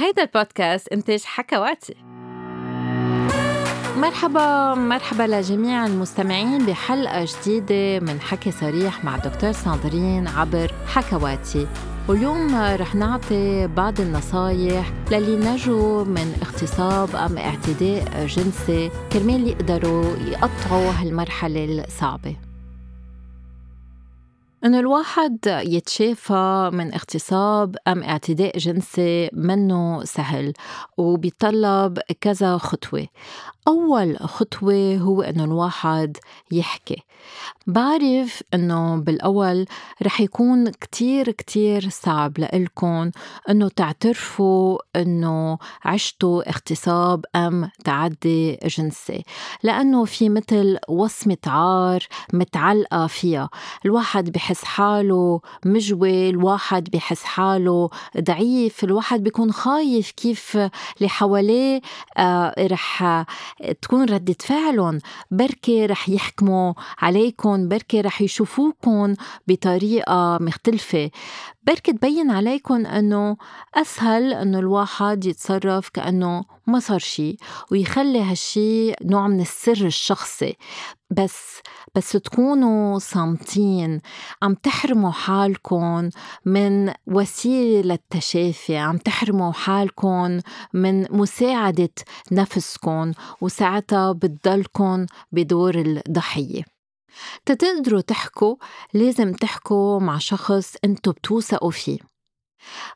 هيدا البودكاست إنتاج حكواتي مرحبا مرحبا لجميع المستمعين بحلقة جديدة من حكي صريح مع دكتور ساندرين عبر حكواتي واليوم رح نعطي بعض النصايح للي نجوا من اغتصاب أم اعتداء جنسي كرمال يقدروا يقطعوا هالمرحلة الصعبة. إنه الواحد يتشافى من اغتصاب أم اعتداء جنسي منه سهل وبيطلب كذا خطوة. أول خطوة هو إنه الواحد يحكي. بعرف إنه بالأول رح يكون كتير كتير صعب لإلكن إنه تعترفوا إنه عشتوا اغتصاب أم تعدي جنسي. لأنه في مثل وصمة عار متعلقة فيها. الواحد بحس حاله مجوي الواحد بحس حاله ضعيف الواحد بيكون خايف كيف اللي حواليه آه رح تكون ردة فعلهم. بركي رح يحكموا عليكم بركي رح يشوفوكم بطريقة مختلفة. بركي تبين عليكم إنه أسهل إنه الواحد يتصرف كأنه ما صار شيء ويخلي هالشي نوع من السر الشخصي. بس بس تكونوا صامتين عم تحرموا حالكم من وسيلة للتشافي عم تحرموا حالكم من مساعدة نفسكم وساعتها بتضلكم بدور الضحية. تتقدروا تحكوا لازم تحكوا مع شخص انتو بتوثقوا فيه.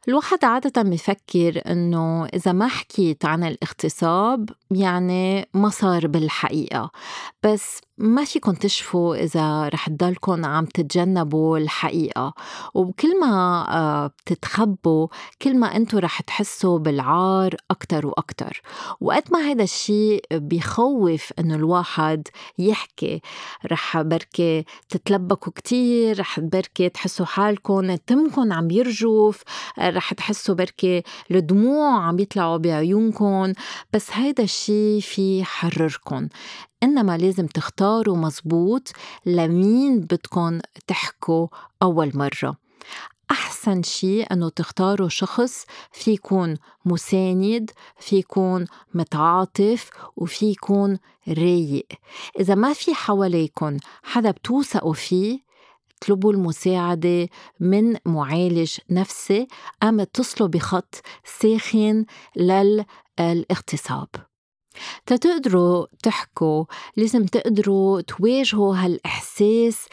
الواحد عادة بفكر إنه إذا ما حكيت عن الاغتصاب يعني ما صار بالحقيقة بس ما فيكم تشفوا إذا رح تضلكم عم تتجنبوا الحقيقة. وكل ما آه، بتتخبوا كل ما أنتوا رح تحسوا بالعار أكتر وأكتر. وقت ما هذا الشيء بيخوف إنه الواحد يحكي رح بركي تتلبكوا كتير رح بركي تحسوا حالكم تمكن عم يرجف رح تحسوا بركي الدموع عم يطلعوا بعيونكم بس هيدا الشيء في حرركم إنما لازم تختاروا مزبوط لمين بدكم تحكوا أول مرة. أحسن شيء أنه تختاروا شخص في يكون مساند في يكون متعاطف وفي يكون رايق. إذا ما في حواليكم حدا بتوثقوا فيه اطلبوا المساعدة من معالج نفسي أم اتصلوا بخط ساخن للاغتصاب. تتقدروا تحكوا لازم تقدروا تواجهوا هالإحساس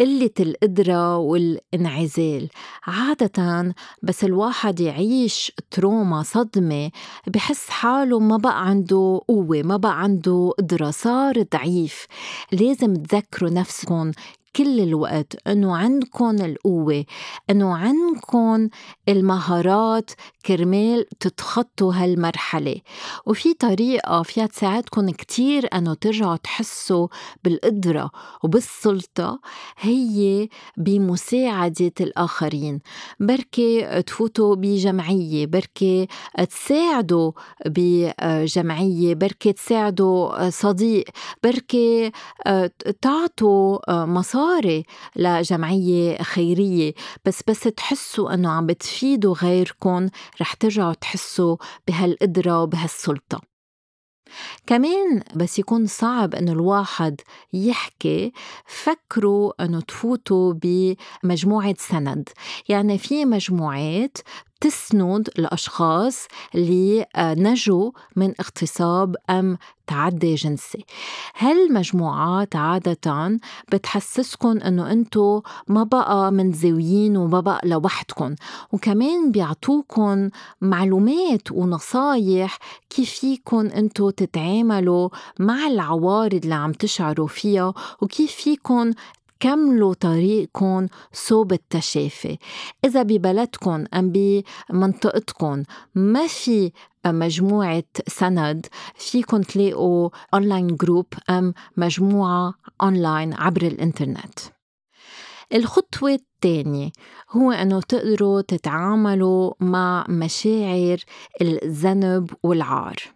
قلة القدرة والانعزال. عادة بس الواحد يعيش تروما صدمة بحس حاله ما بقى عنده قوة ما بقى عنده قدرة صار ضعيف. لازم تذكروا نفسكم كل الوقت إنه عندكم القوة إنه عندكم المهارات كرمال تتخطوا هالمرحلة. وفي طريقة فيها تساعدكم كتير إنه ترجعوا تحسوا بالقدرة وبالسلطة هي بمساعدة الآخرين. بركي تفوتوا بجمعية بركي تساعدوا بجمعية بركي تساعدوا صديق بركي تعطوا مصاري مصاري لجمعية خيرية بس بس تحسوا أنه عم بتفيدوا غيركم رح ترجعوا تحسوا بهالقدرة وبهالسلطة. كمان بس يكون صعب إنه الواحد يحكي فكروا إنه تفوتوا بمجموعة سند. يعني في مجموعات تسند الأشخاص اللي آه، نجوا من اغتصاب أم تعدي جنسي. هالمجموعات عادة بتحسسكن إنه أنتو ما بقى منزويين وما بقى لوحدكن؟ وكمان بيعطوكن معلومات ونصايح كيف فيكن أنتو تتعاملوا مع العوارض اللي عم تشعروا فيها وكيف فيكن كملوا طريقكم صوب التشافي؟ إذا ببلدكم أم بمنطقتكم ما في مجموعة سند فيكم تلاقوا online group أم مجموعة أونلاين عبر الإنترنت؟ الخطوة الثانية هو أنه تقدروا تتعاملوا مع مشاعر الذنب والعار.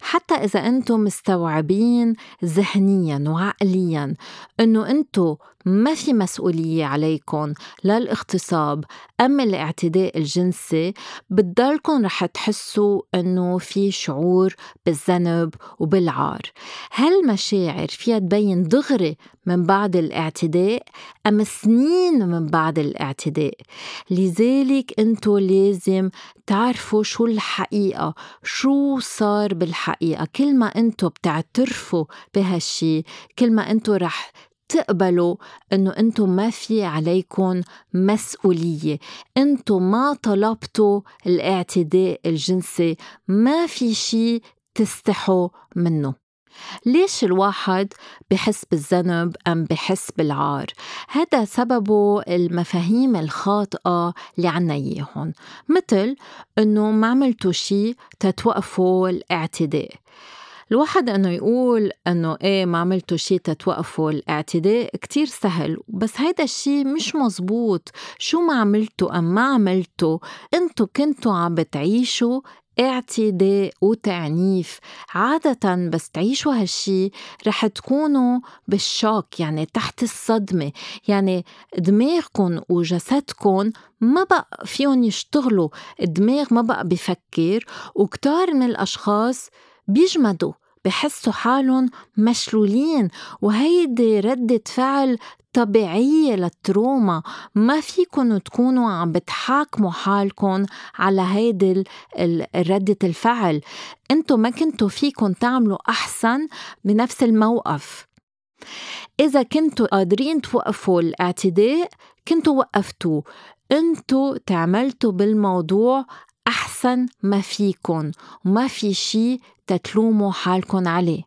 حتى إذا أنتم مستوعبين ذهنيا وعقليا أنه أنتم ما في مسؤولية عليكم للاغتصاب أم الاعتداء الجنسي بتضلكم رح تحسوا أنه في شعور بالذنب وبالعار. هالمشاعر فيها تبين دغري من بعد الاعتداء أم سنين من بعد الاعتداء. لذلك أنتو لازم تعرفوا شو الحقيقة شو صار بالحقيقة. كل ما أنتو بتعترفوا بهالشي كل ما أنتو رح تقبلوا انه أنتم ما في عليكم مسؤولية. أنتم ما طلبتوا الاعتداء الجنسي. ما في شيء تستحوا منه. ليش الواحد بحس بالذنب أم بحس بالعار؟ هذا سببه المفاهيم الخاطئة اللي عنا إياهم مثل إنه ما عملتوا شي تتوقفوا الاعتداء الواحد إنه يقول إنه إيه ما عملتوا شيء تتوقفوا الاعتداء كتير سهل بس هيدا الشيء مش مزبوط شو ما عملتوا أم ما عملتوا انتو كنتوا عم بتعيشوا اعتداء وتعنيف. عادة بس تعيشوا هالشي رح تكونوا بالشوك يعني تحت الصدمة. يعني دماغكم وجسدكم ما بقى فيهم يشتغلوا. الدماغ ما بقى بفكر وكتار من الأشخاص بيجمدوا. بحسوا حالهم مشلولين وهيدي ردة فعل طبيعية للتروما. ما فيكن تكونوا عم بتحاكموا حالكم على هيدي ردة الفعل. انتو ما كنتوا فيكن تعملوا أحسن بنفس الموقف. إذا كنتوا قادرين توقفوا الاعتداء كنتوا وقفتوه. انتو تعملتوا بالموضوع أحسن ما فيكن. وما في شي تتلوموا حالكن عليه.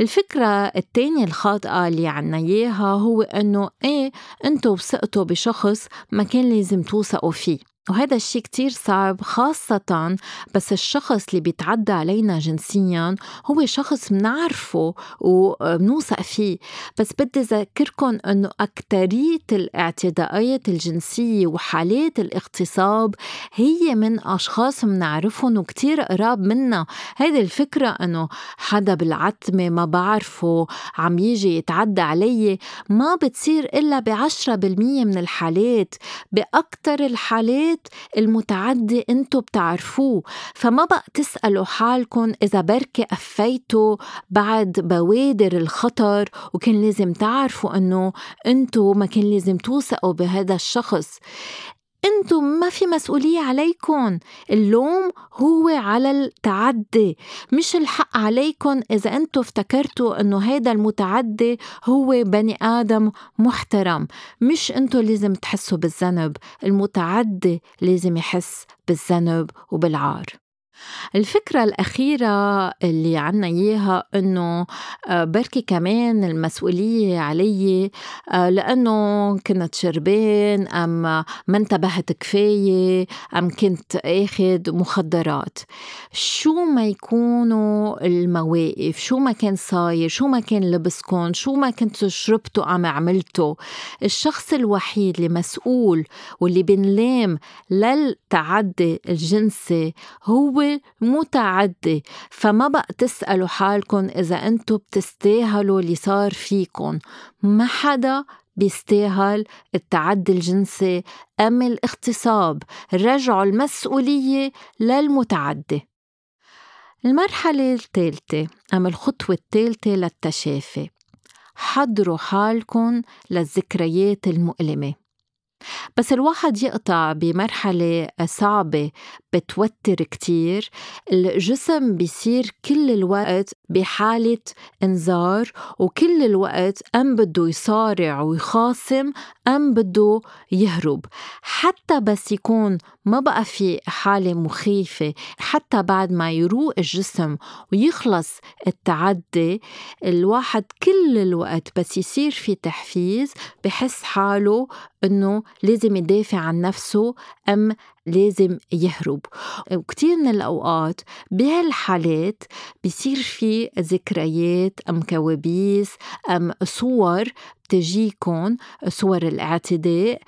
الفكرة التانية الخاطئة اللي عنا إياها هو إنه إيه أنتوا وثقتوا بشخص ما كان لازم توثقوا فيه. وهذا الشيء كتير صعب خاصة بس الشخص اللي بيتعدى علينا جنسيا هو شخص منعرفه وبنوثق فيه. بس بدي أذكركم أنه أكترية الاعتداءات الجنسية وحالات الاغتصاب هي من أشخاص منعرفهم وكتير قراب منا. هيدي الفكرة أنه حدا بالعتمة ما بعرفه عم يجي يتعدى علي ما بتصير إلا بعشرة بالمية من الحالات. بأكتر الحالات البيت المتعدي انتو بتعرفوه. فما بقى تسألوا حالكم إذا بركي قفيتوا بعد بوادر الخطر وكان لازم تعرفوا إنه انتو ما كان لازم توثقوا بهذا الشخص. أنتم ما في مسؤولية عليكم. اللوم هو على التعدي مش الحق عليكم إذا أنتم افتكرتوا إنه هيدا المتعدي هو بني آدم محترم. مش أنتم لازم تحسوا بالذنب المتعدي لازم يحس بالذنب وبالعار. الفكرة الأخيرة اللي عنا إياها إنه آه، بركي كمان المسؤولية علي آه، لأنه كنت شربان أم ما انتبهت كفاية أم كنت أخد مخدرات. شو ما يكونوا المواقف شو ما كان صاير شو ما كان لبسكم شو ما كنتوا شربتوا أم عملتوا الشخص الوحيد اللي مسؤول واللي بنلام للتعدي الجنسي هو متعدي فما بقى تسألوا حالكم إذا أنتم بتستاهلوا اللي صار فيكم. ما حدا بيستاهل التعدي الجنسي أم الاغتصاب. رجعوا المسؤولية للمتعدي. المرحلة الثالثة أم الخطوة الثالثة للتشافي. حضروا حالكم للذكريات المؤلمة. بس الواحد يقطع بمرحلة صعبة بتوتر كتير. الجسم بيصير كل الوقت بحالة انذار وكل الوقت أم بده يصارع ويخاصم أم بده يهرب. حتى بس يكون ما بقى في حالة مخيفة حتى بعد ما يروق الجسم ويخلص التعدي الواحد كل الوقت بس يصير في تحفيز بحس حاله إنه لازم يدافع عن نفسه أم لازم يهرب. وكتير من الأوقات بهالحالات بيصير في ذكريات أم كوابيس أم صور تجيكم صور الاعتداء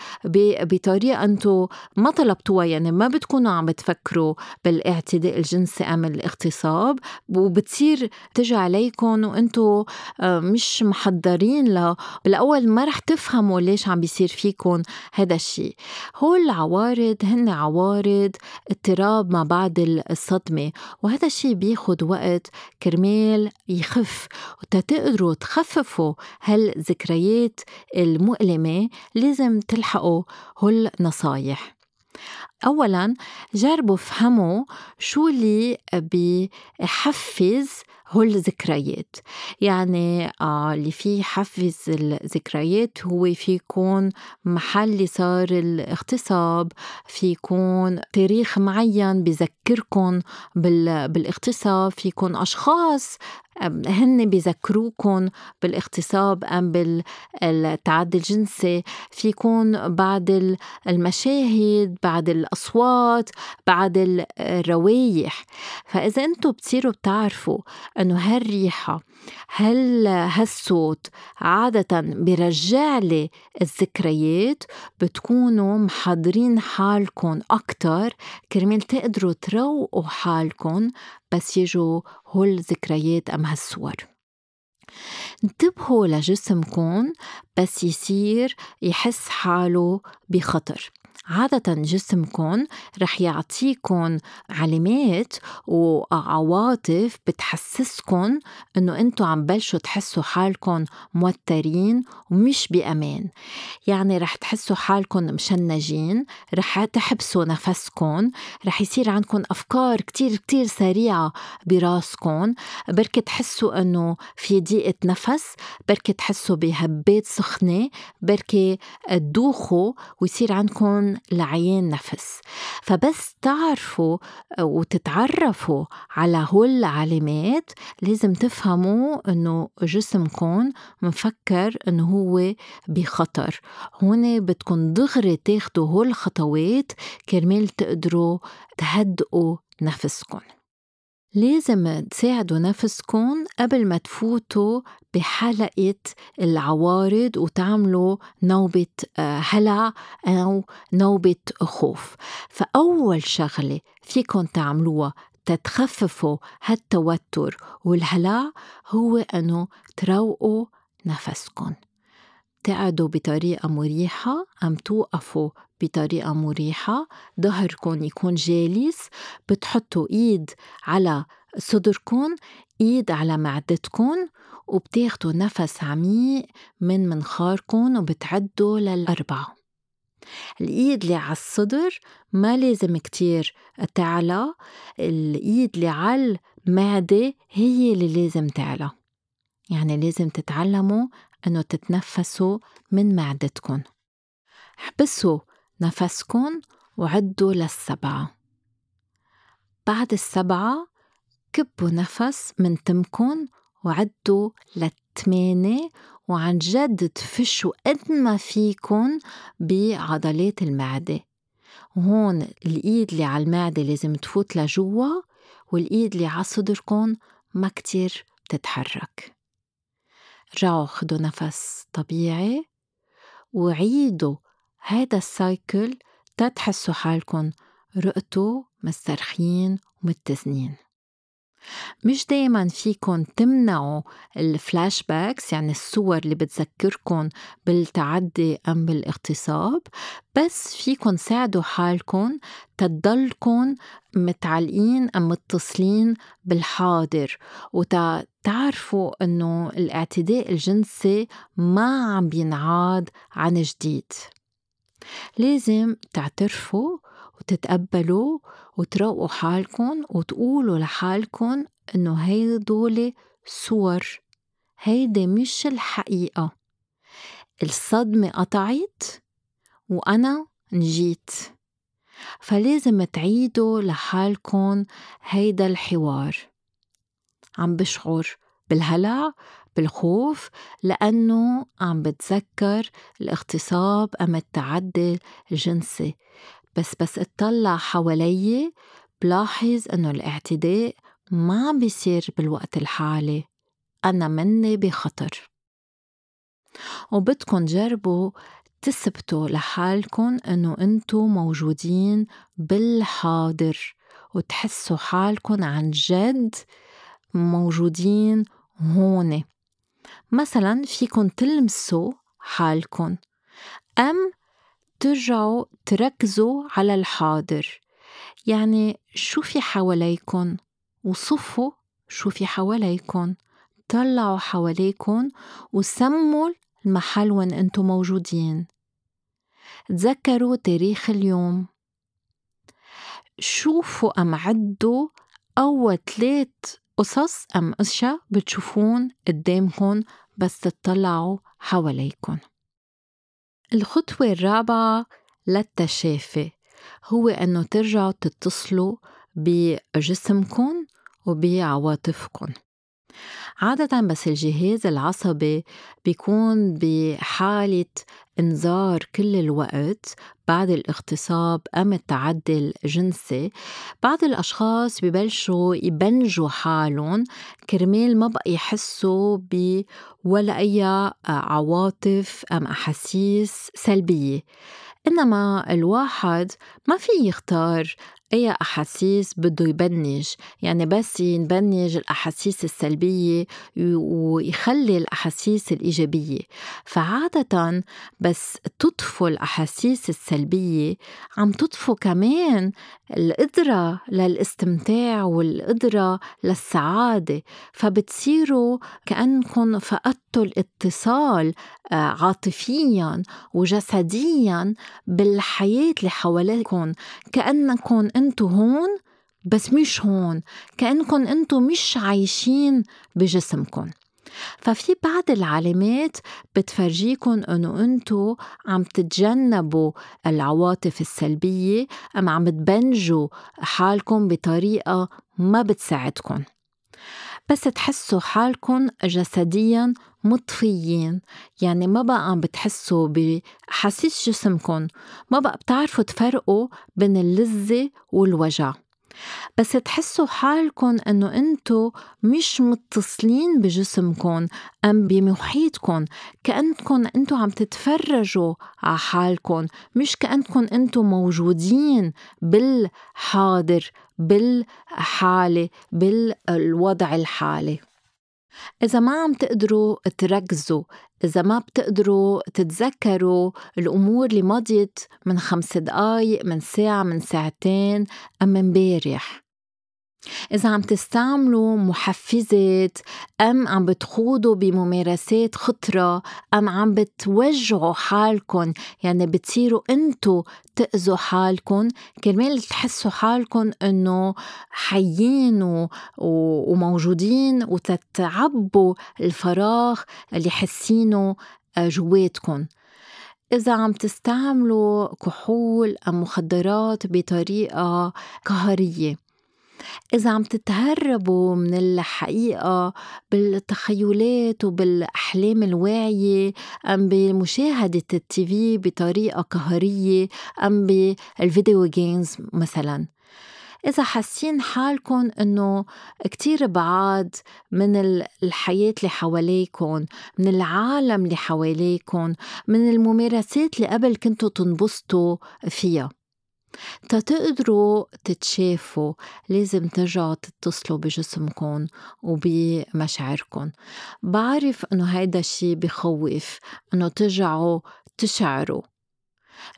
بطريقة أنتم ما طلبتوها يعني ما بتكونوا عم بتفكروا بالاعتداء الجنسي أم الاغتصاب وبتصير تجي عليكم وأنتم آه، مش محضرين له بالأول ما رح تفهموا ليش عم بيصير فيكم هذا الشيء هول العوارض هن عوارض اضطراب ما بعد الصدمة وهذا الشيء بياخد وقت كرمال يخف وتتقدروا تخففوا هالذكريات المؤلمة لازم تلحقوا هول نصايح. أولا جربوا فهموا شو اللي بيحفز هول الذكريات. يعني آه اللي فيه حفز الذكريات هو في يكون محل اللي صار الاغتصاب في يكون تاريخ معين بذكركم بالاغتصاب في يكون أشخاص هن بيذكروكم بالاغتصاب أم بالتعدي الجنسي. في يكون بعد المشاهد بعد الأصوات بعد الروايح. فإذا أنتم بتصيروا بتعرفوا أنه هالريحة هل هالصوت عادة بيرجع لي الذكريات بتكونوا محضرين حالكم أكتر. كرمال تقدروا تروقوا حالكم بس يجوا هول الذكريات أم هالصور. انتبهوا لجسمكم بس يصير يحس حاله بخطر. عادة جسمكم رح يعطيكم علامات وعواطف بتحسسكم إنه أنتم عم بلشوا تحسوا حالكم موترين ومش بأمان. يعني رح تحسوا حالكم مشنجين رح تحبسوا نفسكم رح يصير عندكم أفكار كتير كتير سريعة براسكم بركي تحسوا إنه في ضيقة نفس بركي تحسوا بهبات سخنة بركي تدوخوا ويصير عندكم لعيان نفس. فبس تعرفوا وتتعرفوا على هول العلامات لازم تفهموا إنه جسمكم مفكر إنه هو بخطر. هون بدكم دغري تاخدوا هول الخطوات كرمال تقدروا تهدئوا نفسكم لازم تساعدوا نفسكم قبل ما تفوتوا بحلقة العوارض وتعملوا نوبة آه، هلع أو نوبة خوف. فأول شغلة فيكم تعملوها تتخففوا هالتوتر والهلع هو أنه تروقوا نفسكم تقعدوا بطريقة مريحة أم توقفوا بطريقة مريحة. ظهركم يكون جالس. بتحطوا إيد على صدركم إيد على معدتكم وبتاخدوا نفس عميق من منخاركم وبتعدوا للأربعة. الإيد اللي على الصدر ما لازم كتير تعلى. الإيد اللي على المعدة هي اللي لازم تعلى. يعني لازم تتعلموا أنه تتنفسوا من معدتكم. احبسوا نفسكن وعدوا للسبعة. بعد السبعة كبوا نفس من تمكن وعدوا للثمانية وعن جد تفشوا قد ما فيكن بعضلات المعدة. وهون الإيد اللي على المعدة لازم تفوت لجوا والإيد اللي على صدركن ما كتير بتتحرك. رجعوا خدوا نفس طبيعي وعيدوا هيدا ال cycle تتحسوا حالكن رقتوا مسترخين ومتزنين. مش دايما فيكن تمنعوا ال flashbacks يعني الصور اللي بتذكركن بالتعدي أم بالاغتصاب بس فيكن ساعدوا حالكن تضلكن متعلقين أم متصلين بالحاضر وتعرفوا أنه الاعتداء الجنسي ما عم بينعاد عن جديد. لازم تعترفوا وتتقبلوا وتروقوا حالكم وتقولوا لحالكم إنه هيدول صور. هيدي مش الحقيقة. الصدمة قطعت وأنا نجيت. فلازم تعيدوا لحالكم هيدا الحوار. عم بشعر بالهلع بالخوف لأنه عم بتذكر الاغتصاب أم التعدي الجنسي. بس بس اطلع حوالي بلاحظ إنه الاعتداء ما عم بيصير بالوقت الحالي. أنا مني بخطر. وبدكن جربوا تثبتوا لحالكن إنه أنتو موجودين بالحاضر وتحسوا حالكن عن جد موجودين هون. مسلاً فيكن تلمسوا حالكن. أم ترجعوا تركزوا على الحاضر. يعني شو في حواليكن؟ وصفوا شو في حواليكن. طلعوا حواليكن وسموا المحل وين انتو موجودين. تذكروا تاريخ اليوم. شوفوا أم عدوا أول تلات قصص أم أشيا بتشوفون قدامكن بس تطلعوا حواليكن. الخطوة الرابعة للتشافي هو إنه ترجعوا تتصلوا بجسمكن وبعواطفكن. عادة بس الجهاز العصبي بيكون بحالة إنذار كل الوقت بعد الاغتصاب أم التعدي الجنسي. بعض الأشخاص ببلشوا يبنجوا حالٌ كرمال ما بقى يحسّوا بي ولا أي عواطف أم أحاسيس سلبيّة. إنما الواحد ما في يختار أي أحاسيس بدّو يبنّج؟ يعني بس ينبنّج الأحاسيس السلبيّة ويخلّي الأحاسيس الإيجابيّة. فا عادةً بس تطفوا الأحاسيس السلبيّة عم تطفوا كمان القدرة للاستمتاع والقدرة للسّعادة. فا بتصيروا كأنكن فقدتوا الاتصال عاطفيّاً وجسديّاً بالحياة اللي حواليكُن. كأنّكن انتو هون بس مش هون. كأنكن انتو مش عايشين بي جسمكن فا في بعض العلامات بتفرجيكُن إنّو انتو عم تتجنّبوا العواطف السلبيّة أم عم تبنجوا حالكُن بي طريقة ما بتساعدكُن بس تحسّوا حالكُن جسديّاً مطفيّين. يعني ما بقى عم بتحسّوا بي أحاسيس جسمكُن. ما بقى بتعرفوا تفرقوا بين اللّذة والوجع. بس تحسّوا حالكُن إنّو إنتو مش متصلين أم بي مُحيطكُن كأنكن إنتو عم تتفرّجوا عا حالكُن. مش كأنكن إنتو موجودين بالحاضر بالحالة بالوضع الحالي. إذا ما عم تقدروا تركزوا إذا ما بتقدروا تتذكّروا الأمور اللي مضيت من خمس دقايق من ساعة من ساعتين أم إمبارح. إذا عم تستعملوا مُحفّزات أم عم بتخوضوا بي مُمارسات خطرة أم عم بتوجعوا حالكُن يعني بتصيروا إنتو تأذوا حالكُن كرمال تحسّوا حالكُن إنّو حيّين و وموجودين وتتعبّوا الفراغ اللي حاسّينه جوّاتكُن. إذا عم تستعملوا كحول أم مُخدّرات بي طريقة قهريّة إذا عم تتهرّبوا من الحقيقة بالتخيُّلات وبالأحلام الواعية أم بمشاهدة التّي في بي طريقة قهريّة أم بالفيديو games مسلاً إذا حاسّين حالكُن إنّو كتير بعاد من الحياة اللي حواليكُن من العالم اللي حواليكُن من المُمارسات اللي قبل كنتوا تنبسطوا فيا تا تقدروا تتشافوا لازم ترجعوا تتصلوا بمشاعركُن بعرف إنّو هيدا الشّي بيخوّف إنّو ترجعوا تشعروا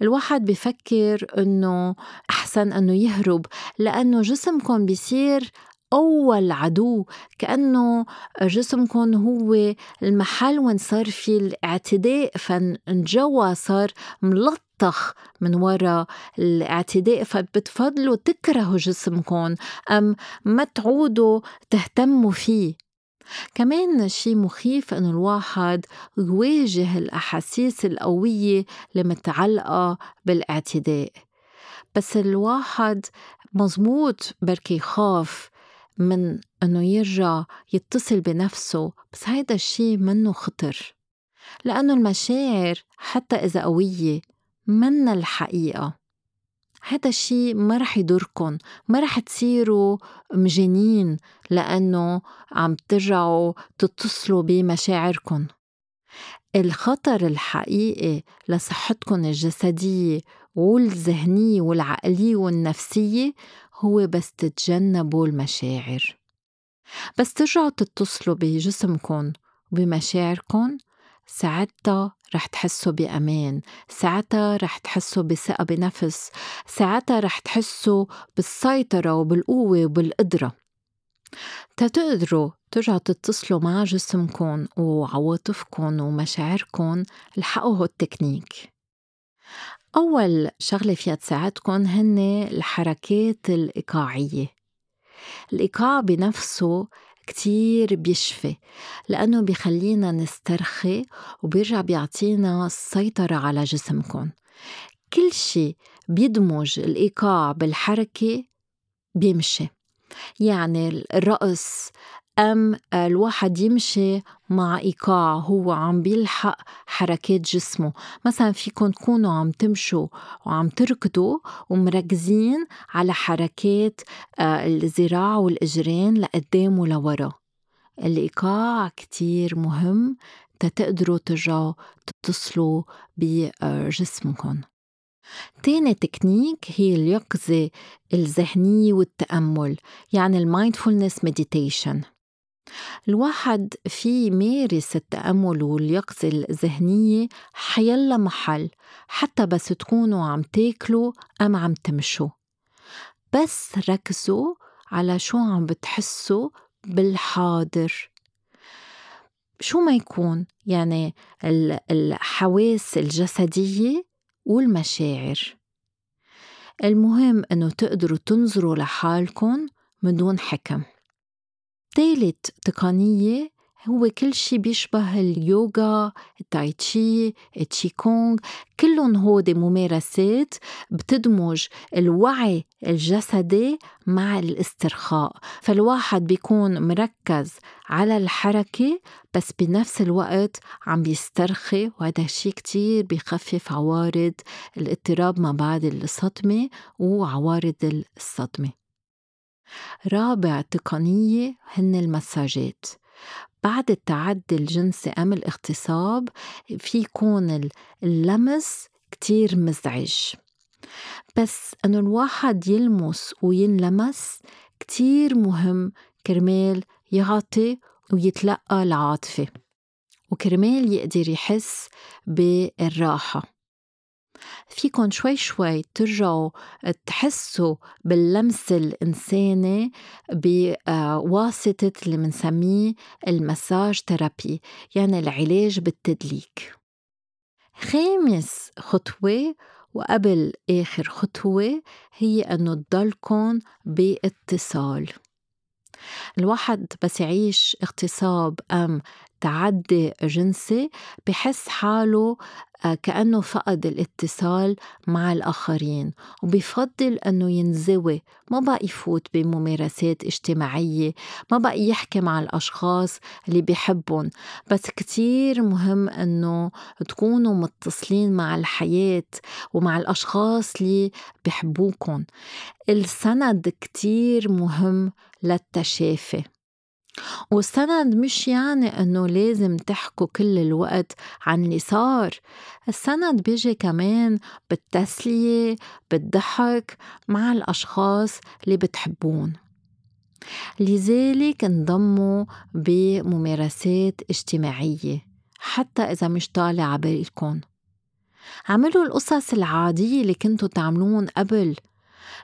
الواحد بيفكّر إنّو أحسن إنّو يهرُب لأنّو جسمكُن بيصير أوّل عدو كأنّو جسمكُن هوّ المحل وين صار في الاعتداء فان جوا صار ملطّخ من ورا الاعتداء فبتفضلوا تكرهوا جسمكُن أم ما تعودوا تهتمّوا في. كمان شي مُخيف إنّو الواحد يواجه الأحاسيس القويّة المتعلقة بالاعتداء بس الواحد مزبوط بركي يخاف من إنّو يرجع يتّصل بي نفسه بس هيدا الشّي منّو خطر لأنّو المشاعر حتّى إذا قويّة منّا الحقيقة؟ هيدا الشّي ما رح يضركُن ما رح تصيروا مجانين لأنّو عم ترجعوا تتصلوا بي مشاعركُن الخطر الحقيقي لصحتكم الجسدية والذهنية والعقلية والنفسية هو بس تتجنبوا المشاعر. بس ترجعوا تتصلوا بجسمكم وبمشاعركم ساعتها رح تحسوا بأمان ساعتها رح تحسوا بثقة بنفس ساعتها رح تحسوا بالسيطرة وبالقوة وبالقدرة تتقدروا ترجعوا تتصلوا مع جسمكم وعواطفكم ومشاعركم الحقوا التكنيك. أول شغلة فيها تساعدكم هن الحركات الإيقاعية. الإيقاع بنفسه كتير بيشفي لأنه بيخلينا نسترخي وبيرجع بيعطينا السيطرة على جسمكم. كل شي بيدمج الإيقاع بالحركة بيمشي. يعني الرقص أم الواحد يمشي مع إيقاع هو عم بيلحق حركات جسمه. مثلا فيكن تكونوا عم تمشوا وعم تركضوا ومركزين على حركات آه، الذراع والإجرين لقدام ولورا. الإيقاع كتير مهم تتقدروا ترجعوا تتصلوا بجسمكم تاني تكنيك هي اليقظة الذهنية والتأمل يعني ال mindfulness meditation الواحد في يمارس التأمل واليقظة الذهنية حيلا محل حتى بس تكونوا عم تاكلوا أم عم تمشوا. بس ركزوا على شو عم بتحسوا بالحاضر. شو ما يكون يعني الحواس الجسدية والمشاعر. المهم إنه تقدروا تنظروا لحالكم من دون حكم. تالت تقنية هو كل شي بيشبه اليوغا التايتشي التشيكونغ كلهم هودي ممارسات بتدمج الوعي الجسدي مع الاسترخاء. فالواحد بيكون مركز على الحركة بس بنفس الوقت عم بيسترخي وهذا الشيء كتير بيخفف عوارض الاضطراب ما بعد الصدمة وعوارض الصدمة. رابع تقنية هن المساجات. بعد التعدي الجنسي أم الاغتصاب في يكون اللمس كتير مزعج. بس أنه الواحد يلمس وينلمس كتير مهم كرمال يعطي ويتلقى العاطفة وكرمال يقدر يحس بالراحة. فيكن شوي شوي ترجعوا تحسوا باللمس الإنساني بواسطة اللي منسميه المساج ثيرابي يعني العلاج بالتدليك. خامس خطوة وقبل آخر خطوة هي أنه تضلكن باتصال. الواحد بس يعيش اغتصاب أم تعدي جنسي بحس حاله آه، كأنه فقد الاتصال مع الآخرين وبفضل أنه ينزوي ما بقى يفوت بممارسات اجتماعية ما بقى يحكي مع الأشخاص اللي بيحبهم. بس كتير مهم أنه تكونوا متصلين مع الحياة ومع الأشخاص اللي بيحبوكم السند كتير مهم للتشافي. والسند مش يعني إنه لازم تحكوا كل الوقت عن اللي صار. السند بيجي كمان بالتسلية بالضحك مع الأشخاص اللي بتحبون. لذلك انضموا بممارسات اجتماعية حتى إذا مش طالع عبالكم عملوا القصص العادية اللي كنتوا تعملون قبل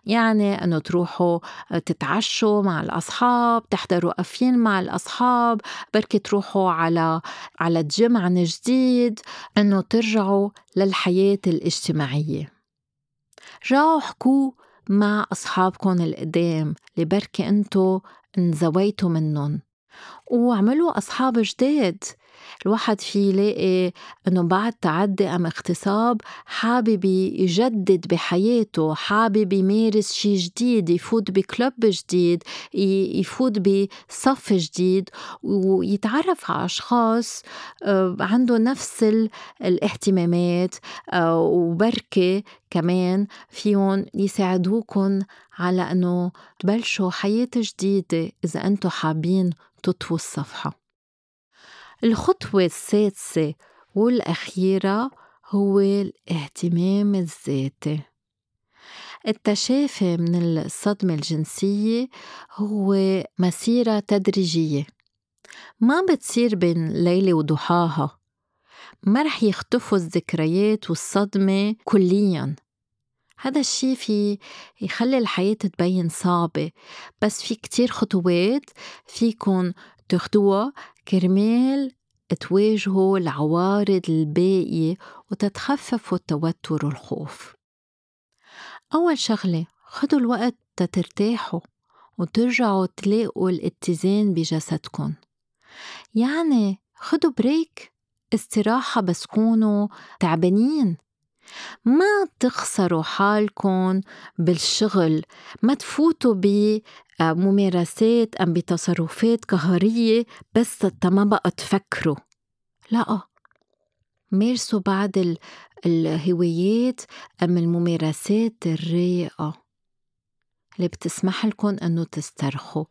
يعني إنه تروحوا تتعشوا مع الأصحاب تحضروا افين مع الأصحاب بركي تروحوا على على الجيم عن جديد إنه ترجعوا للحياة الاجتماعية. رجعوا حكوا مع اصحابكم القدام اللي بركي إنتو انزويتوا منهم وعملوا أصحاب جداد. الواحد في يلاقي إنه بعد تعدي أم اغتصاب حابب يجدد بحياته حابب يمارس شيء جديد يفوت بكلوب جديد يفوت بصف جديد ويتعرف على أشخاص آه، عنده نفس الاهتمامات آه، وبركة كمان فيهم يساعدوكم على إنه تبلشوا حياة جديدة إذا أنتم حابين تطووا الصفحة. الخطوة السادسة والأخيرة هو الاهتمام الذاتي. التشافي من الصدمة الجنسية هو مسيرة تدريجية. ما بتصير بين ليلة وضحاها. ما رح يختفوا الذكريات والصدمة كلياً. هذا الشي في يخلي الحياة تبين صعبة. بس في كتير خطوات فيكن تاخدوها كرمال تواجهوا العوارض الباقية وتتخففوا التوتر والخوف. أول شغلة خدوا الوقت تترتاحوا وترجعوا تلاقوا الاتزان بجسدكن يعني خدوا بريك استراحة بس كونوا تعبانين. ما تخسروا حالكم بالشغل ما تفوتوا بممارسات أم بتصرفات قهرية بس ما بقى تفكروا. لا. مارسوا بعض الهوايات أم الممارسات الرايقة. اللي بتسمح لكم أنه تسترخوا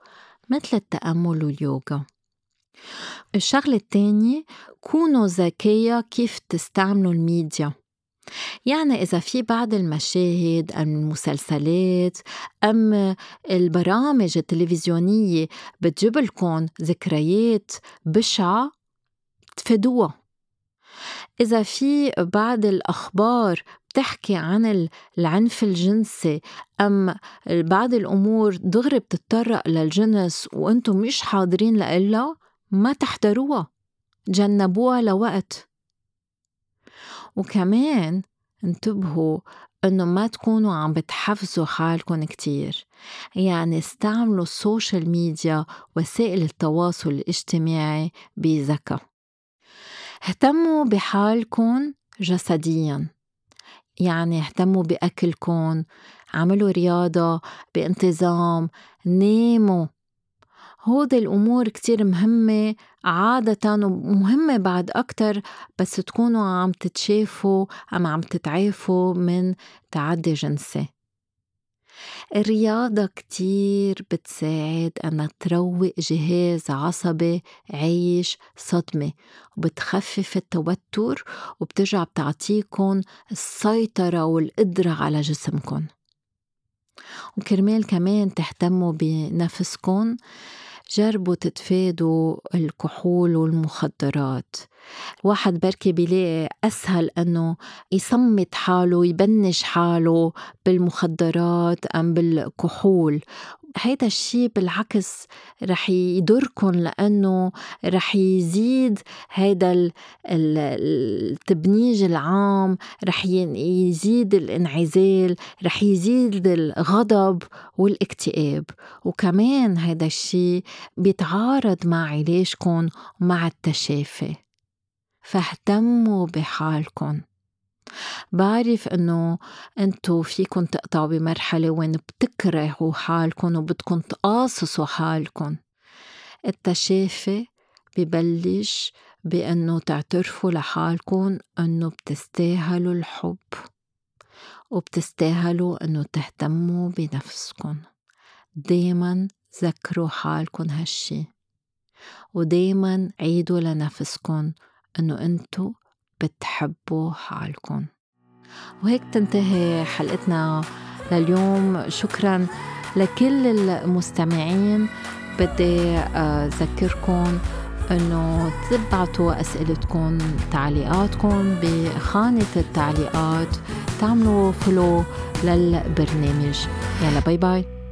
مثل التأمل واليوغا. الشغلة التانية كونوا ذكية كيف تستعملوا الميديا. يعني إذا في بعض المشاهد أم المسلسلات أم البرامج التلفزيونية بتجيب لكم ذكريات بشعة تفادوها إذا في بعض الأخبار بتحكي عن العنف الجنسي أم بعض الأمور دغري بتتطرق للجنس وأنتم مش حاضرين لإلها ما تحضروها جنبوها لوقت. وكمان انتبهوا إنه ما تكونوا عم بتحفزوا حالكم كتير. يعني استعملوا ال social media وسائل التواصل الاجتماعي بذكاء. اهتموا بحالكم جسديا. يعني اهتموا بأكلكم عملوا رياضة بانتظام ناموا هودي الأمور كتير مهمة عادة ومهمة بعد أكتر بس تكونوا عم تتشافوا أم عم تتعافوا من تعدي جنسي. الرياضة كتير بتساعد أنها تروق جهاز عصبي عايش صدمة وبتخفف التوتر وبترجع بتعطيكن السيطرة والقدرة على جسمكن. وكرمال كمان تهتموا بنفسكن. جربوا تتفادوا الكحول والمخدرات. واحد بركي بيلاقي أسهل أنه يصمت حاله يبنج حاله بالمخدرات أم بالكحول. هيدا الشيء بالعكس رح يضركم لأنه رح يزيد هيدا التبنيج العام رح يزيد الإنعزال رح يزيد الغضب والاكتئاب. وكمان هيدا الشيء بيتعارض مع علاجكم ومع التشافي. فاهتموا بحالكم بعرف إنه أنتو فيكن تقطعوا بمرحلة وين بتكرهوا حالكن وبدكن تقاصصوا حالكن. التشافي ببلش بأنه تعترفوا لحالكن أنه بتستاهلوا الحب وبتستاهلوا أنه تهتموا بنفسكن. دايما ذكروا حالكن هالشي ودايما عيدوا لنفسكن أنه أنتو بتحبوا حالكم وهيك تنتهي حلقتنا لليوم. شكرا لكل المستمعين. بدي أذكركم إنه تبعتوا اسئلتكم تعليقاتكم بخانة التعليقات. تعملوا follow للبرنامج. يلا bye bye